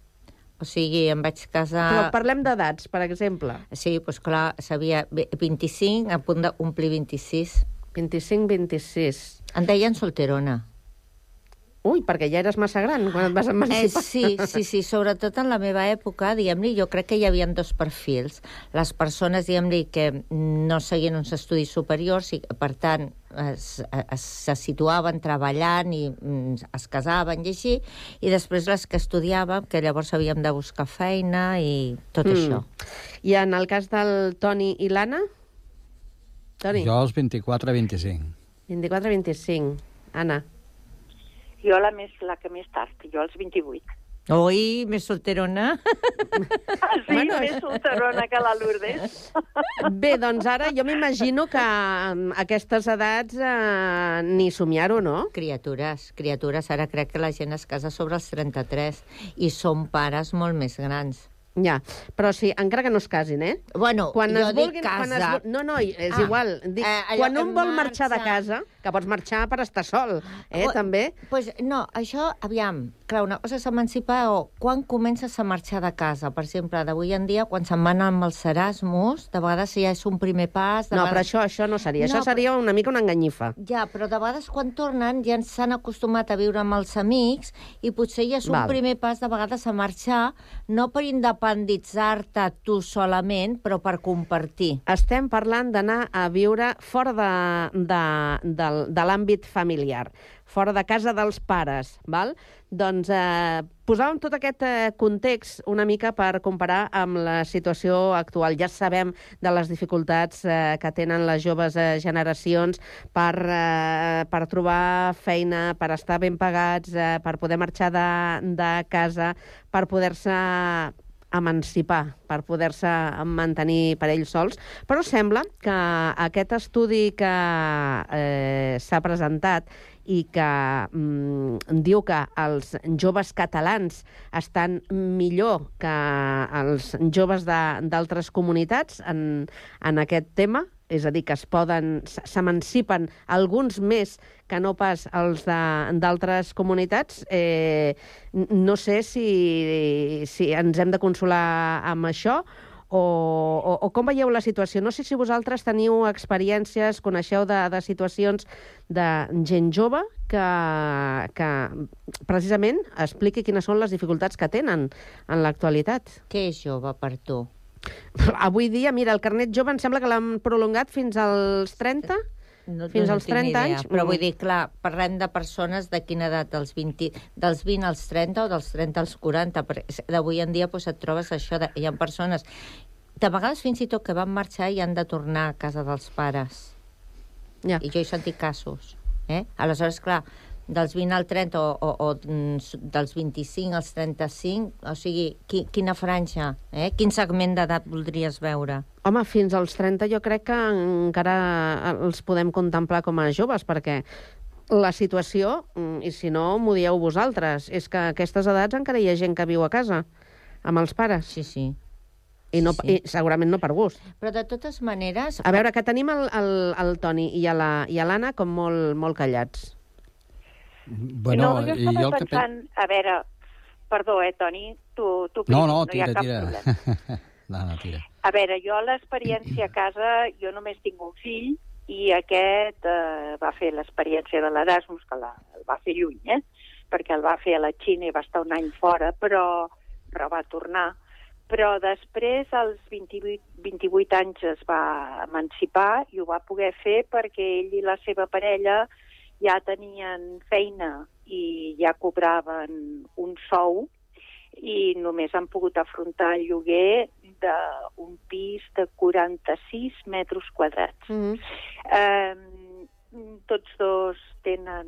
o sigui, em vaig casar... Però parlem d'edats, per exemple. Sí, doncs clar, sabia 25, a punt d'omplir 26. 25-26. Em deien solterona. Ui, perquè ja eres massa gran quan et vas Eh, emancipar. sí, sí, sí, sobretot en la meva època, diguem-li, jo crec que hi havia dos perfils. Les persones, diguem-li, que no seguien uns estudis superiors i, per tant, es, es, se situaven treballant i mm, es casaven i així, i després les que estudiàvem, que llavors havíem de buscar feina i tot Mm. això. I en el cas del Toni i l'Anna? Toni, Jo als 24-25. 24-25. Anna, Jo la, més, la que més tard, jo als 28. Oi, més solterona. Ah, <laughs> sí, bueno, més solterona que la Lourdes. Bé, doncs ara jo m'imagino que amb aquestes edats eh, ni somiar-ho, no? Criatures, criatures. Ara crec que la gent es casa sobre els 33 i són pares molt més grans. Ja, però sí, encara que no es casin, eh? Bueno, quan jo es dic vulguin, quan es, casa. no, no, és Ah, igual. Dic, eh, quan un vol marxar de marxa- casa, que pots marxar per estar sol, eh, Ua- també. Pues no, això, aviam, clar, una cosa és emancipar o quan comences a marxar de casa. Per exemple, d'avui en dia, quan se'n van amb els Erasmus, de vegades ja és un primer pas... De No, però vegades... això, això no seria. No, això seria una mica una enganyifa. Ja, però de vegades quan tornen ja s'han acostumat a viure amb els amics i potser ja és un Val. primer pas de vegades a marxar, no per independitzar-te tu solament, però per compartir. Estem parlant d'anar a viure fora de, de, de, de l'àmbit familiar, fora de casa dels pares, val? Doncs eh, posàvem tot aquest eh, context una mica per comparar amb la situació actual. Ja sabem de les dificultats eh, que tenen les joves eh, generacions per, eh, per trobar feina, per estar ben pagats, eh, per poder marxar de, de casa, per poder-se emancipar per poder-se mantenir per ells sols, però sembla que aquest estudi que eh, s'ha presentat i que mm, diu que els joves catalans estan millor que els joves d'altres comunitats en, en aquest tema, és a dir, que es poden s'emancipen alguns més que no pas els d'altres comunitats. Eh, no sé si, si ens hem de consolar amb això o, o, o com veieu la situació. No sé si vosaltres teniu experiències, coneixeu de, de situacions de gent jove que, que precisament expliqui quines són les dificultats que tenen en l'actualitat. Què és jove per tu? Avui dia, mira, el carnet jove em sembla que l'han prolongat fins als 30? No, Fins no als tinc ni 30 idea, anys? Però vull dir, clar, parlem de persones de quina edat? Dels 20, dels 20 als 30 o dels 30 als 40? Perquè d'avui en dia doncs, et trobes això. De, hi ha persones de vegades fins i tot que van marxar i han de tornar a casa dels pares. Ja. I jo he sentit casos. Eh? Aleshores, clar, dels 20 al 30 o, o, o mm, dels 25 als 35, o sigui, qui, quina franja, eh? quin segment d'edat voldries veure? Home, fins als 30 jo crec que encara els podem contemplar com a joves, perquè la situació, mm, i si no m'ho dieu vosaltres, és que a aquestes edats encara hi ha gent que viu a casa amb els pares. Sí, sí. I, no, Sí, i segurament no per gust. Però de totes maneres... A veure, que tenim el, el, el Toni i a la- i a l'Anna com molt, molt callats. Bueno, no, jo i estava jo el que pe- pensant... A veure, perdó, eh, Toni? Tu, tu No, no, tira, cap tira. <laughs> no, no, tira. A veure, jo l'experiència a casa, jo només tinc un fill i aquest eh, va fer l'experiència de l'Erasmus, que la, el va fer lluny, eh? perquè el va fer a la Xina i va estar un any fora, però, però va tornar. Però després, als 28, 28 anys, es va emancipar i ho va poder fer perquè ell i la seva parella ja tenien feina i ja cobraven un sou i només han pogut afrontar el lloguer d'un pis de 46 metres quadrats. Mm -hmm. Eh, tots dos tenen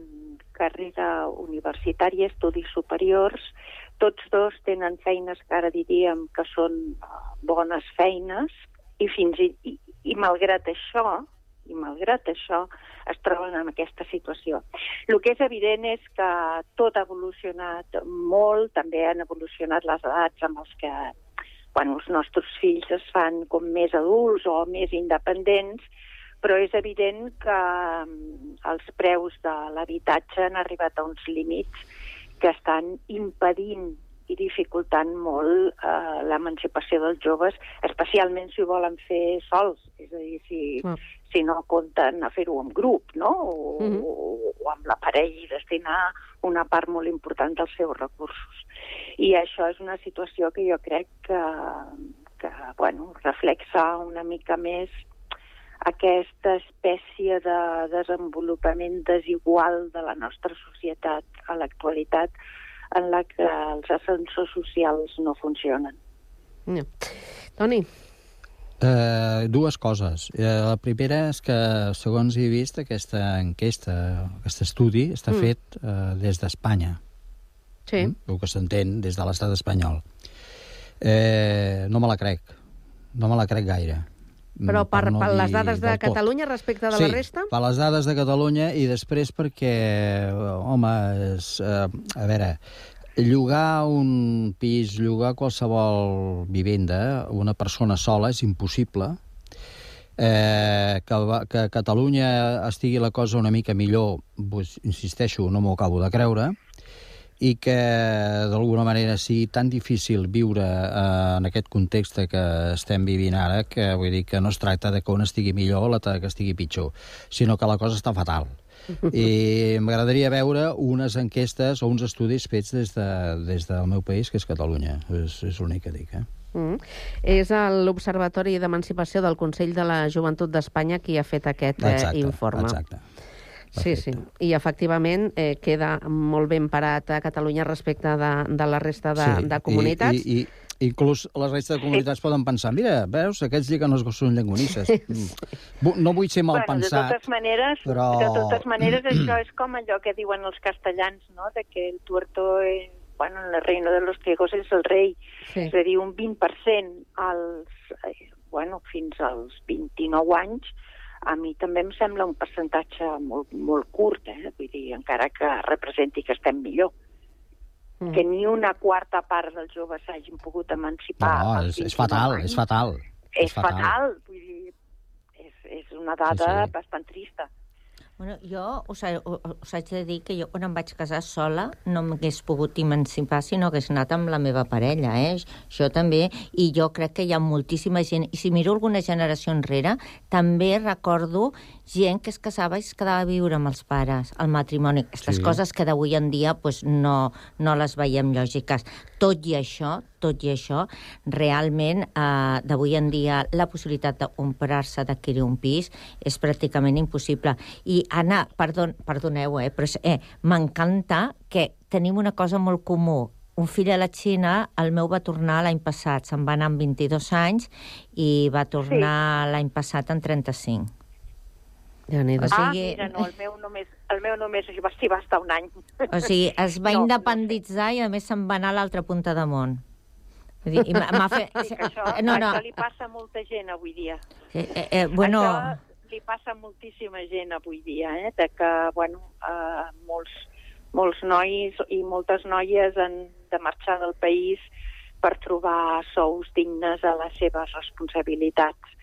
carrera universitària, estudis superiors, tots dos tenen feines que ara diríem que són eh, bones feines i fins i, i, i malgrat això, i malgrat això, es troben en aquesta situació. El que és evident és que tot ha evolucionat molt, també han evolucionat les edats amb els que quan els nostres fills es fan com més adults o més independents, però és evident que mm, els preus de l'habitatge han arribat a uns límits que estan impedint i dificultant molt eh, l'emancipació dels joves, especialment si ho volen fer sols, és a dir, si, Clar. si no compten a fer-ho en grup, no? O, Mhm. o, o amb la parella i destinar una part molt important dels seus recursos. I això és una situació que jo crec que, que bueno, reflexa una mica més aquesta espècie de desenvolupament desigual de la nostra societat a l'actualitat en la que els ascensors socials no funcionen. Ja. Toni, Eh, dues coses. Eh, la primera és que, segons he vist, aquesta enquesta, aquest estudi està Mm. fet eh, des d'Espanya. Sí. Mm? El que s'entén des de l'estat espanyol. Eh, no me la crec. No me la crec gaire. Però Mm, per, no per les dades de tot. Catalunya respecte de sí, la resta? per les dades de Catalunya i després perquè, home, és, eh, a veure, llogar un pis, llogar qualsevol vivenda, una persona sola, és impossible. Eh, que, que a Catalunya estigui la cosa una mica millor, pues, insisteixo, no m'ho acabo de creure, i que d'alguna manera sigui tan difícil viure eh, en aquest context que estem vivint ara que vull dir que no es tracta de que un estigui millor o l'altre que estigui pitjor, sinó que la cosa està fatal. <laughs> I m'agradaria veure unes enquestes o uns estudis fets des, de, des del meu país, que és Catalunya. És, és l'únic que dic, eh? Mm. És l'Observatori d'Emancipació del Consell de la Joventut d'Espanya qui ha fet aquest eh, Exacte, informe. exacte. Sí, sí. I efectivament eh, queda molt ben parat a Catalunya respecte de, de la resta de, Sí, de comunitats. I, i, i inclús la resta de comunitats poden pensar mira, veus, aquests sí que no són llengonisses. Mm. No vull ser mal bueno, de pensat, totes maneres, però... de totes maneres això és com allò que diuen els castellans, no? de que el tuerto, eh, bueno, en el reino de los ciegos és el rei. Sí. És a dir, un 20% als, eh, bueno, fins als 29 anys, a mi també em sembla un percentatge molt, molt curt, eh? vull dir, encara que representi que estem millor. Mm. Que ni una quarta part dels joves s'hagin pogut emancipar. No, és, és 29 fatal, anys. és fatal. És fatal. Vull dir, és, és una dada Sí, sí, sí. sí. bastant trista. Bueno, jo us, he- us haig de dir que jo quan em vaig casar sola no m'hagués pogut emancipar si no hagués anat amb la meva parella, eh? Això també, i jo crec que hi ha moltíssima gent, i si miro alguna generació enrere, també recordo gent que es casava i es quedava a viure amb els pares, el matrimoni, aquestes Sí. coses que d'avui en dia pues, no, no les veiem lògiques. Tot i això, tot i això, realment, eh, d'avui en dia, la possibilitat de comprar-se, d'adquirir un pis, és pràcticament impossible. I, Anna, perdon, perdoneu, eh, però és- eh, m'encanta que tenim una cosa molt comú. Un fill a la Xina, el meu va tornar l'any passat, se'n va anar amb 22 anys i va tornar sí. l'any passat amb 35. Ja O ah, sigui, mira, no, el meu només, el meu només va, s'hi va estar un any. o sigui, es va <laughs> No, independitzar i a més se'n va anar a l'altra punta de món. Vull dir, i m'ha <laughs> fet... Sí, això, No, no, això li passa a molta gent avui dia. eh, eh, eh, bueno, Això li passa a moltíssima gent avui dia, eh? de que bueno, eh, molts, molts nois i moltes noies han de marxar del país per trobar sous dignes a les seves responsabilitats.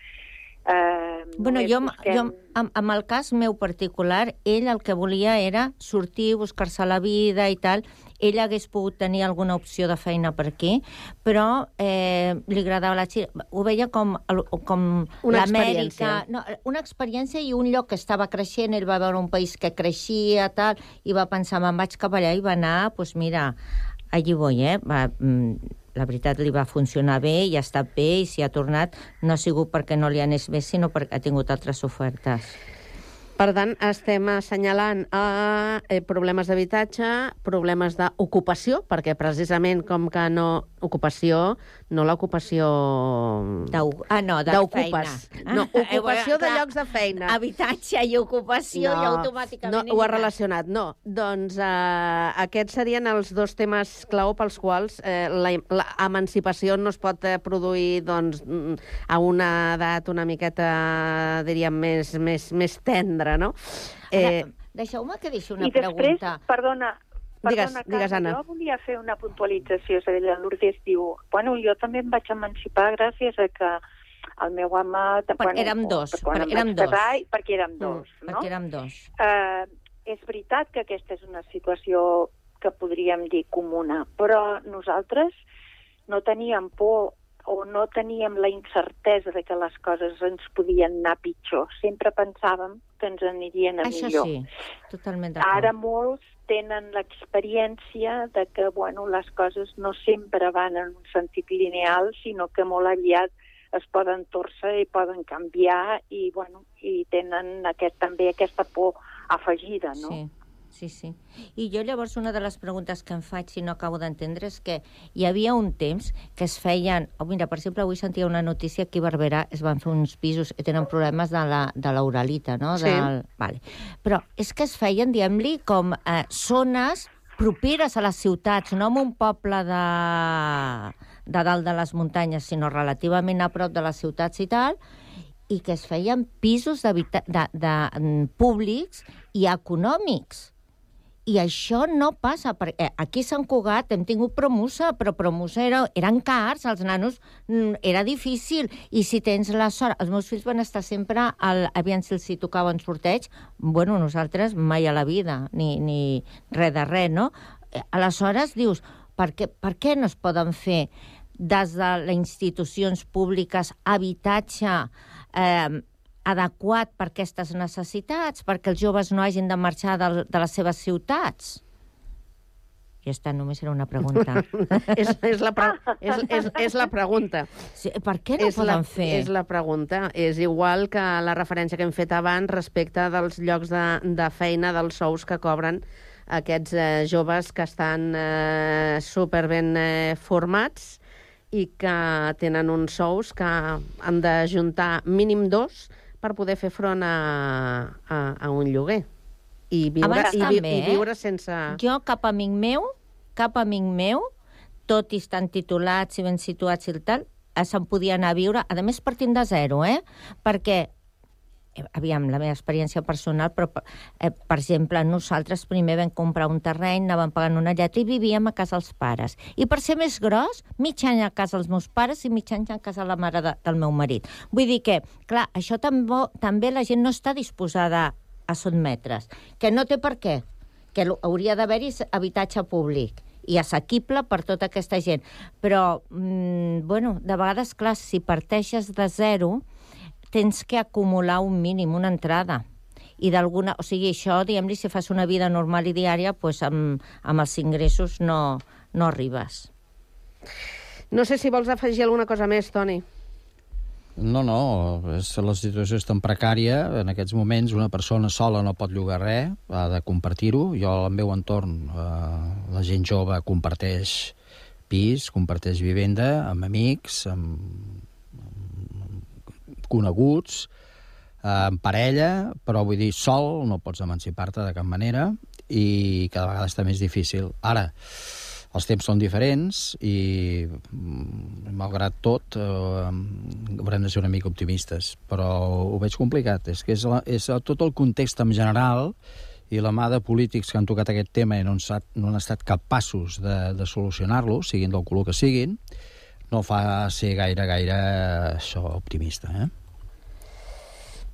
Eh, Bueno, jo, busquem- jo amb, amb el cas meu particular, ell el que volia era sortir, buscar-se la vida i tal. Ell hagués pogut tenir alguna opció de feina per aquí, però eh, li agradava la Xina. Ho veia com, com Una l'Amèrica... experiència. No, una experiència i un lloc que estava creixent. Ell va veure un país que creixia, tal, i va pensar, me'n vaig cap allà, i va anar, doncs mira, allí voy, eh? Va, mm, la veritat li va funcionar bé i ha estat bé i si ha tornat no ha sigut perquè no li anés bé, sinó perquè ha tingut altres ofertes. Per tant, estem assenyalant eh, eh, problemes d'habitatge, problemes d'ocupació, perquè precisament com que no... Ocupació, no l'ocupació... Ah, no, de D'ocupes. feina. No, Ah, eh, ocupació de llocs de feina. Habitatge i ocupació i automàticament... No, ho ha relacionat, no. Doncs eh, aquests serien els dos temes clau pels quals eh, la, la emancipació no es pot eh, produir doncs, mm, a una edat una miqueta, diríem, més, més, més tendra, no? Eh... Deixeu-me que deixi una I després, pregunta. perdona, perdona, digues, Carme, Anna. jo volia fer una puntualització. És a dir, la Lourdes diu, bueno, jo també em vaig emancipar gràcies a que el meu home... Quan érem dos, quan quan em érem dos. perquè érem dos, Mm, no? perquè érem dos. Eh, és veritat que aquesta és una situació que podríem dir comuna, però nosaltres no teníem por o no teníem la incertesa de que les coses ens podien anar pitjor. Sempre pensàvem que ens anirien a Això millor. sí, totalment d'acord. Ara molts tenen l'experiència de que bueno, les coses no sempre van en un sentit lineal, sinó que molt aviat es poden torcer i poden canviar i, bueno, i tenen aquest, també aquesta por afegida, no? Sí. Sí, sí. I jo llavors una de les preguntes que em faig, si no acabo d'entendre, és que hi havia un temps que es feien... Oh, mira, per exemple, avui sentia una notícia que a Barberà es van fer uns pisos i tenen problemes de la, de l'uralita, no? Sí. Del... Vale. Però és que es feien, diguem-li, com eh, zones properes a les ciutats, no en un poble de, de dalt de les muntanyes, sinó relativament a prop de les ciutats i tal, i que es feien pisos de, de, de, públics i econòmics. I això no passa, perquè aquí a Sant Cugat hem tingut promusa, però promusa era, eren cars, els nanos mm, era difícil, i si tens la sort... Els meus fills van estar sempre, al, aviam si els hi tocava un sorteig, bueno, nosaltres mai a la vida, ni, ni res de res, no? Eh, Aleshores dius, per què, per què no es poden fer des de les institucions públiques habitatge eh, adequat per aquestes necessitats, perquè els joves no hagin de marxar de, de les seves ciutats? I aquesta només era una pregunta. <laughs> és, és, la pre és, és, és la pregunta. Sí, per què no és la, poden fer? És la pregunta. És igual que la referència que hem fet abans respecte dels llocs de, de feina, dels sous que cobren aquests eh, joves que estan eh, superben eh, formats i que tenen uns sous que han d'ajuntar mínim dos per poder fer front a, a, a un lloguer. I viure, Abans i, vi, també, i eh? viure sense... Jo, cap amic meu, cap amic meu, tot i estan titulats i ben situats i tal, eh, se'n podia anar a viure, a més partint de zero, eh? Perquè, aviam, la meva experiència personal, però, eh, per exemple, nosaltres primer vam comprar un terreny, anàvem pagant una lletra i vivíem a casa dels pares. I per ser més gros, mig any a casa dels meus pares i mig any a casa de la mare de, del meu marit. Vull dir que, clar, això també, també la gent no està disposada a sotmetre's, que no té per què, que hauria d'haver-hi habitatge públic i assequible per tota aquesta gent. Però, mm, bueno, de vegades, clar, si parteixes de zero, tens que acumular un mínim, una entrada. I d'alguna... O sigui, això, diguem-li, si fas una vida normal i diària, pues amb, amb els ingressos no, no arribes. No sé si vols afegir alguna cosa més, Toni. No, no, és, la situació és tan precària. En aquests moments una persona sola no pot llogar res, ha de compartir-ho. Jo, al meu entorn, eh, la gent jove comparteix pis, comparteix vivenda amb amics, amb coneguts, eh, amb parella, però vull dir, sol no pots emancipar-te de cap manera i cada vegada està més difícil. Ara, els temps són diferents i, mm, malgrat tot, eh, haurem de ser una mica optimistes, però ho veig complicat. És que és, la, és tot el context en general i la mà de polítics que han tocat aquest tema i no han estat, no han estat capaços de, de solucionar-lo, siguin del color que siguin, no fa ser gaire, gaire això optimista, eh?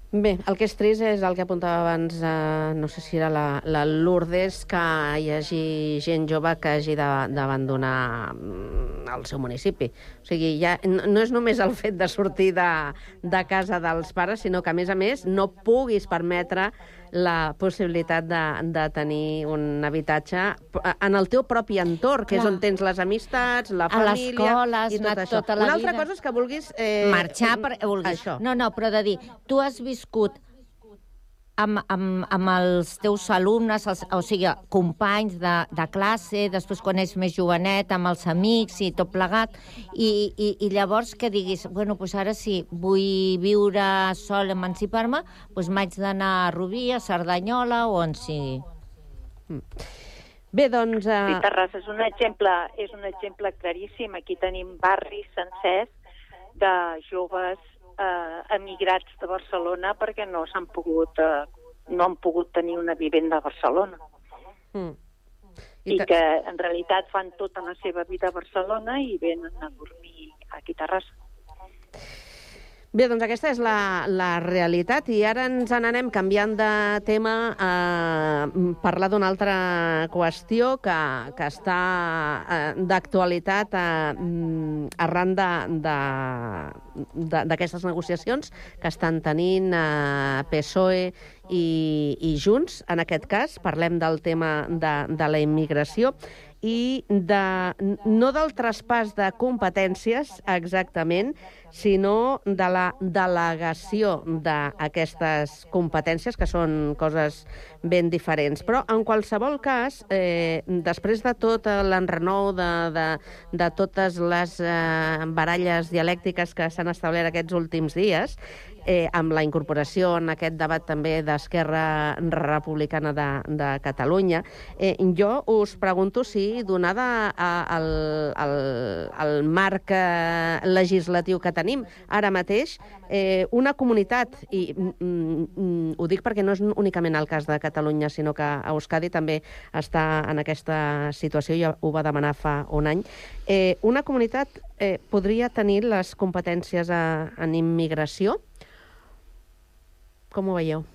Bé, el que és trist és el que apuntava abans, eh, no sé si era la, la Lourdes, que hi hagi gent jove que hagi d'abandonar mm, el seu municipi. O sigui, ja, no és només el fet de sortir de, de casa dels pares, sinó que, a més a més, no puguis permetre la possibilitat de, de tenir un habitatge p- en el teu propi entorn, que és Clar. on tens les amistats, la A família... l'escola has anat tota la Una altra vida. cosa és que vulguis... Eh, Marxar per... Vulguis. Això. No, no, però de dir, tu has viscut amb, amb, amb els teus alumnes, els, o sigui, companys de, de classe, després quan ets més jovenet, amb els amics i tot plegat, i, i, i llavors que diguis, bueno, doncs ara sí, vull viure sol, emancipar-me, doncs m'haig d'anar a Rubí, a Cerdanyola o on sigui. Bé, doncs... Sí, Eh... Terrassa és un exemple, és un exemple claríssim. Aquí tenim barris sencers de joves eh, emigrats de Barcelona perquè no s'han pogut eh, no han pogut tenir una vivenda a Barcelona. Mm. I, I que en realitat fan tota la seva vida a Barcelona i venen a dormir aquí a Terrassa. Bé, doncs aquesta és la, la realitat i ara ens n'anem canviant de tema a parlar d'una altra qüestió que, que està eh, d'actualitat eh, mm, arran d'aquestes negociacions que estan tenint eh, PSOE i, i Junts. En aquest cas parlem del tema de, de la immigració i de, no del traspàs de competències exactament, sinó de la delegació d'aquestes competències, que són coses ben diferents. Però, en qualsevol cas, eh, després de tot l'enrenou, de, de, de totes les eh, baralles dialèctiques que s'han establert aquests últims dies, eh, amb la incorporació en aquest debat també d'Esquerra Republicana de, de Catalunya. Eh, jo us pregunto si, donada el, el, el marc eh, legislatiu que tenim ara mateix, eh, una comunitat, i mm, mm, ho dic perquè no és únicament el cas de Catalunya, sinó que a Euskadi també està en aquesta situació, ja ho va demanar fa un any, eh, una comunitat eh, podria tenir les competències a, en immigració? Com ho veieu?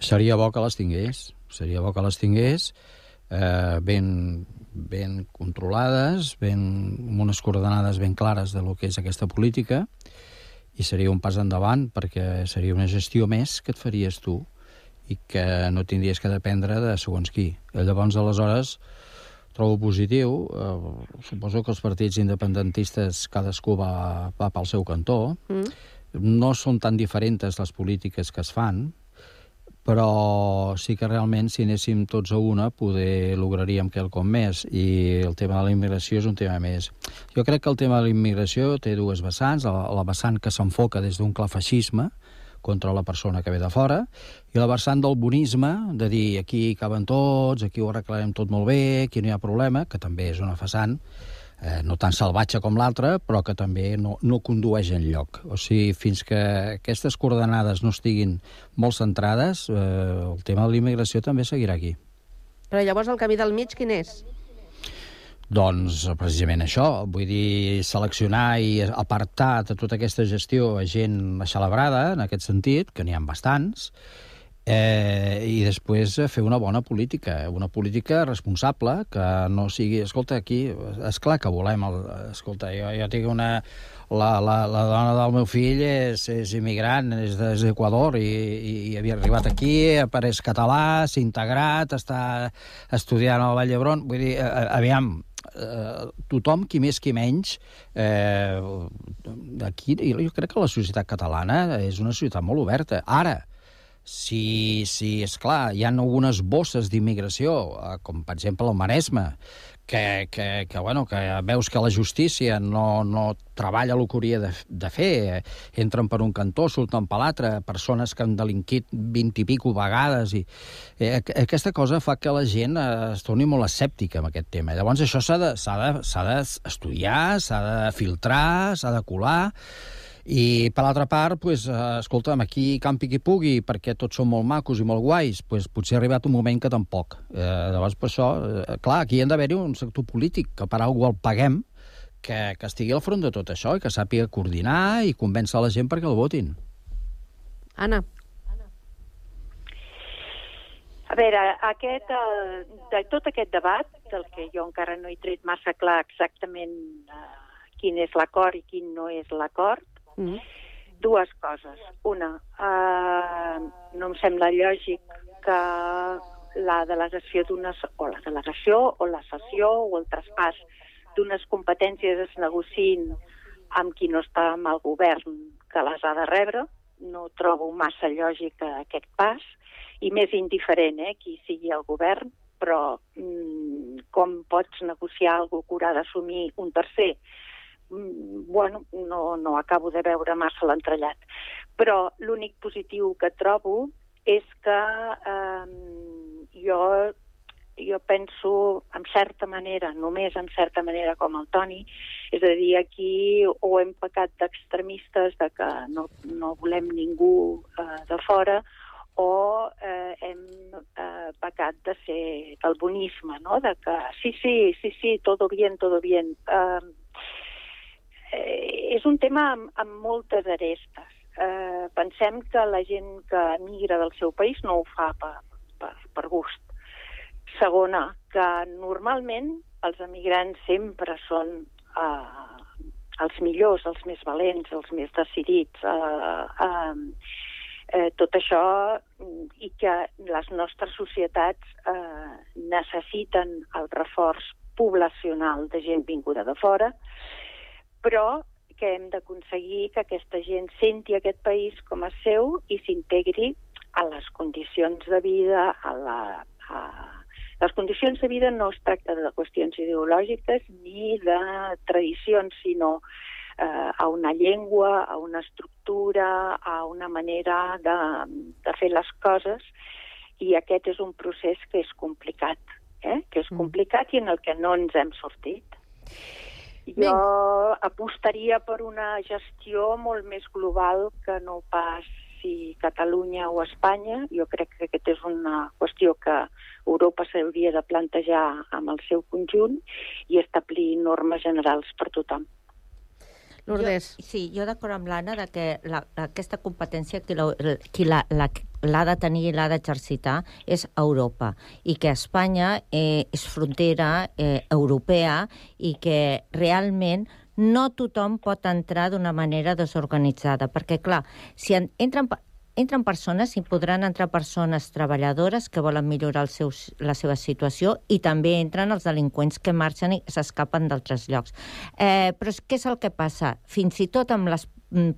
Seria bo que les tingués, seria bo que les tingués eh, ben, ben controlades, ben, amb unes coordenades ben clares de lo que és aquesta política, i seria un pas endavant perquè seria una gestió més que et faries tu i que no tindries que dependre de segons qui. Eh, Llavors, aleshores, trobo positiu. Eh, suposo que els partits independentistes cadascú va, va pel seu cantó. Mm. No són tan diferents les polítiques que es fan, però sí que realment si anéssim tots a una poder lograríem quelcom més i el tema de la immigració és un tema més. Jo crec que el tema de la immigració té dues vessants, la, la vessant que s'enfoca des d'un clar feixisme contra la persona que ve de fora i la vessant del bonisme, de dir aquí caben tots, aquí ho arreglarem tot molt bé, aquí no hi ha problema, que també és una vessant eh, no tan salvatge com l'altra, però que també no, no condueix en lloc. O sigui, fins que aquestes coordenades no estiguin molt centrades, eh, el tema de la immigració també seguirà aquí. Però llavors el camí del mig quin és? Doncs precisament això, vull dir, seleccionar i apartar de tota aquesta gestió a gent aixelebrada, en aquest sentit, que n'hi ha bastants, eh, i després fer una bona política, una política responsable, que no sigui... Escolta, aquí, és clar que volem... El, escolta, jo, jo tinc una... La, la, la dona del meu fill és, és immigrant, és d'Equador i, i, i havia arribat aquí, apareix català, s'ha integrat, està estudiant al Vall d'Hebron. Vull dir, eh, aviam, eh, tothom, qui més qui menys, eh, aquí, jo crec que la societat catalana és una societat molt oberta. Ara, si, si és clar, hi ha algunes bosses d'immigració, eh, com per exemple el Maresme, que, que, que, bueno, que veus que la justícia no, no treballa el que hauria de, de fer, entren per un cantó, surten per l'altre, persones que han delinquit vint i pico vegades, i eh, aquesta cosa fa que la gent eh, es torni molt escèptica amb aquest tema. Llavors això s'ha d'estudiar, de, s'ha de filtrar, s'ha de colar, i, per l'altra part, pues, eh, escolta'm, aquí campi qui pugui, perquè tots són molt macos i molt guais, pues, potser ha arribat un moment que tampoc. Eh, llavors, per això, eh, clar, aquí hi ha d'haver-hi un sector polític, que per alguna el paguem, que, que estigui al front de tot això i que sàpiga coordinar i convèncer la gent perquè el votin. Anna. A veure, aquest, eh, de tot aquest debat, del que jo encara no he tret massa clar exactament eh, quin és l'acord i quin no és l'acord, Mm. dues coses. Una, eh, no em sembla lògic que la delegació d'una o la delegació o la sessió o el traspàs d'unes competències es negociïn amb qui no està amb el govern que les ha de rebre. No trobo massa lògic aquest pas i més indiferent eh, qui sigui el govern, però mm, com pots negociar alguna que haurà d'assumir un tercer? Mm, bueno, no, no acabo de veure massa l'entrellat. Però l'únic positiu que trobo és que eh, jo, jo penso, en certa manera, només en certa manera com el Toni, és a dir, aquí o hem pecat d'extremistes, de que no, no volem ningú eh, de fora, o eh, hem eh, pecat de ser del bonisme, no? de que sí, sí, sí, sí, todo bien, todo bien. Eh, eh, és un tema amb, amb moltes arestes. Eh, pensem que la gent que migra del seu país no ho fa per, per, per gust. Segona, que normalment els emigrants sempre són eh, els millors, els més valents, els més decidits. Eh, eh, eh, tot això i que les nostres societats eh, necessiten el reforç poblacional de gent vinguda de fora, però que hem d'aconseguir que aquesta gent senti aquest país com a seu i s'integri a les condicions de vida, a la, a... Les condicions de vida no es tracta de qüestions ideològiques ni de tradicions, sinó eh, a una llengua, a una estructura, a una manera de, de fer les coses, i aquest és un procés que és complicat, eh? que és complicat i en el que no ens hem sortit. Jo apostaria per una gestió molt més global que no pas si Catalunya o Espanya. Jo crec que aquesta és una qüestió que Europa s'hauria de plantejar amb el seu conjunt i establir normes generals per tothom. Lourdes. Jo, sí, jo d'acord amb l'Anna de que la, aquesta competència qui la- qui la- la- l'ha de tenir i l'ha d'exercitar és Europa i que Espanya eh, és frontera eh, europea i que realment no tothom pot entrar d'una manera desorganitzada, perquè, clar, si en, entren, entren persones i podran entrar persones treballadores que volen millorar el seu, la seva situació i també entren els delinqüents que marxen i s'escapen d'altres llocs. Eh, però què és el que passa? Fins i tot amb les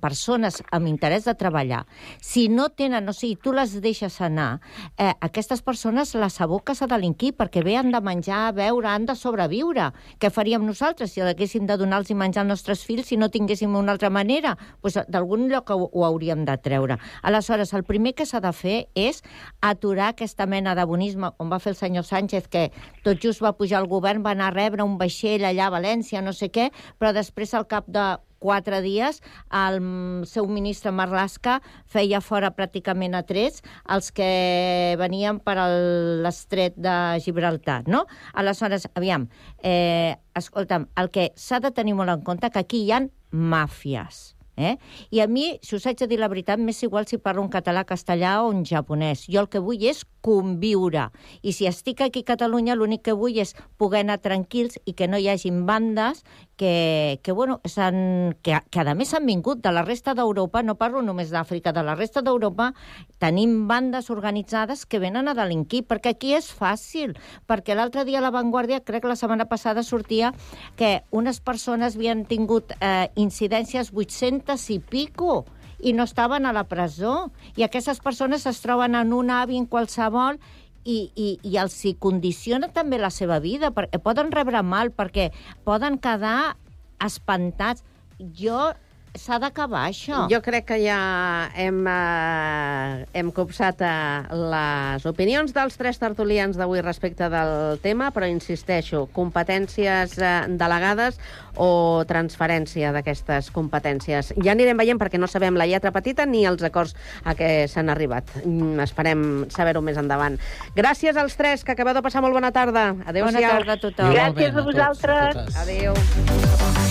persones amb interès de treballar, si no tenen, o sigui, tu les deixes anar, eh, aquestes persones les aboques a delinquir perquè bé han de menjar, beure, han de sobreviure. Què faríem nosaltres si haguéssim de donar-los menjar als nostres fills si no tinguéssim una altra manera? Pues, D'algun lloc ho, ho hauríem de treure. Aleshores, el primer que s'ha de fer és aturar aquesta mena de bonisme, com va fer el senyor Sánchez, que tot just va pujar al govern, va anar a rebre un vaixell allà a València, no sé què, però després, al cap de quatre dies, el seu ministre Marlaska feia fora pràcticament a trets els que venien per l'estret de Gibraltar, no? Aleshores, aviam, eh, escolta'm, el que s'ha de tenir molt en compte que aquí hi ha màfies. Eh? I a mi, si us haig de dir la veritat, m'és igual si parlo en català, castellà o en japonès. Jo el que vull és conviure. I si estic aquí a Catalunya, l'únic que vull és poder anar tranquils i que no hi hagin bandes que, que, bueno, s'han- que, que a més han vingut de la resta d'Europa, no parlo només d'Àfrica, de la resta d'Europa, tenim bandes organitzades que venen a delinquir, perquè aquí és fàcil, perquè l'altre dia a La Vanguardia, crec que la setmana passada sortia que unes persones havien tingut eh, incidències 800 i pico i no estaven a la presó. I aquestes persones es troben en un avi en qualsevol i, i, i els hi condiciona també la seva vida, perquè poden rebre mal, perquè poden quedar espantats. Jo... S'ha d'acabar això. Jo crec que ja hem, eh, hem copsat eh, les opinions dels tres tertulians d'avui respecte del tema, però insisteixo, competències eh, delegades o transferència d'aquestes competències. Ja anirem veient perquè no sabem la lletra petita ni els acords a què s'han arribat. Mm, esperem saber-ho més endavant. Gràcies als tres, que acabeu de passar molt bona tarda. Adéu-siau. Bona tarda a tothom. Gràcies a vosaltres. Adéu.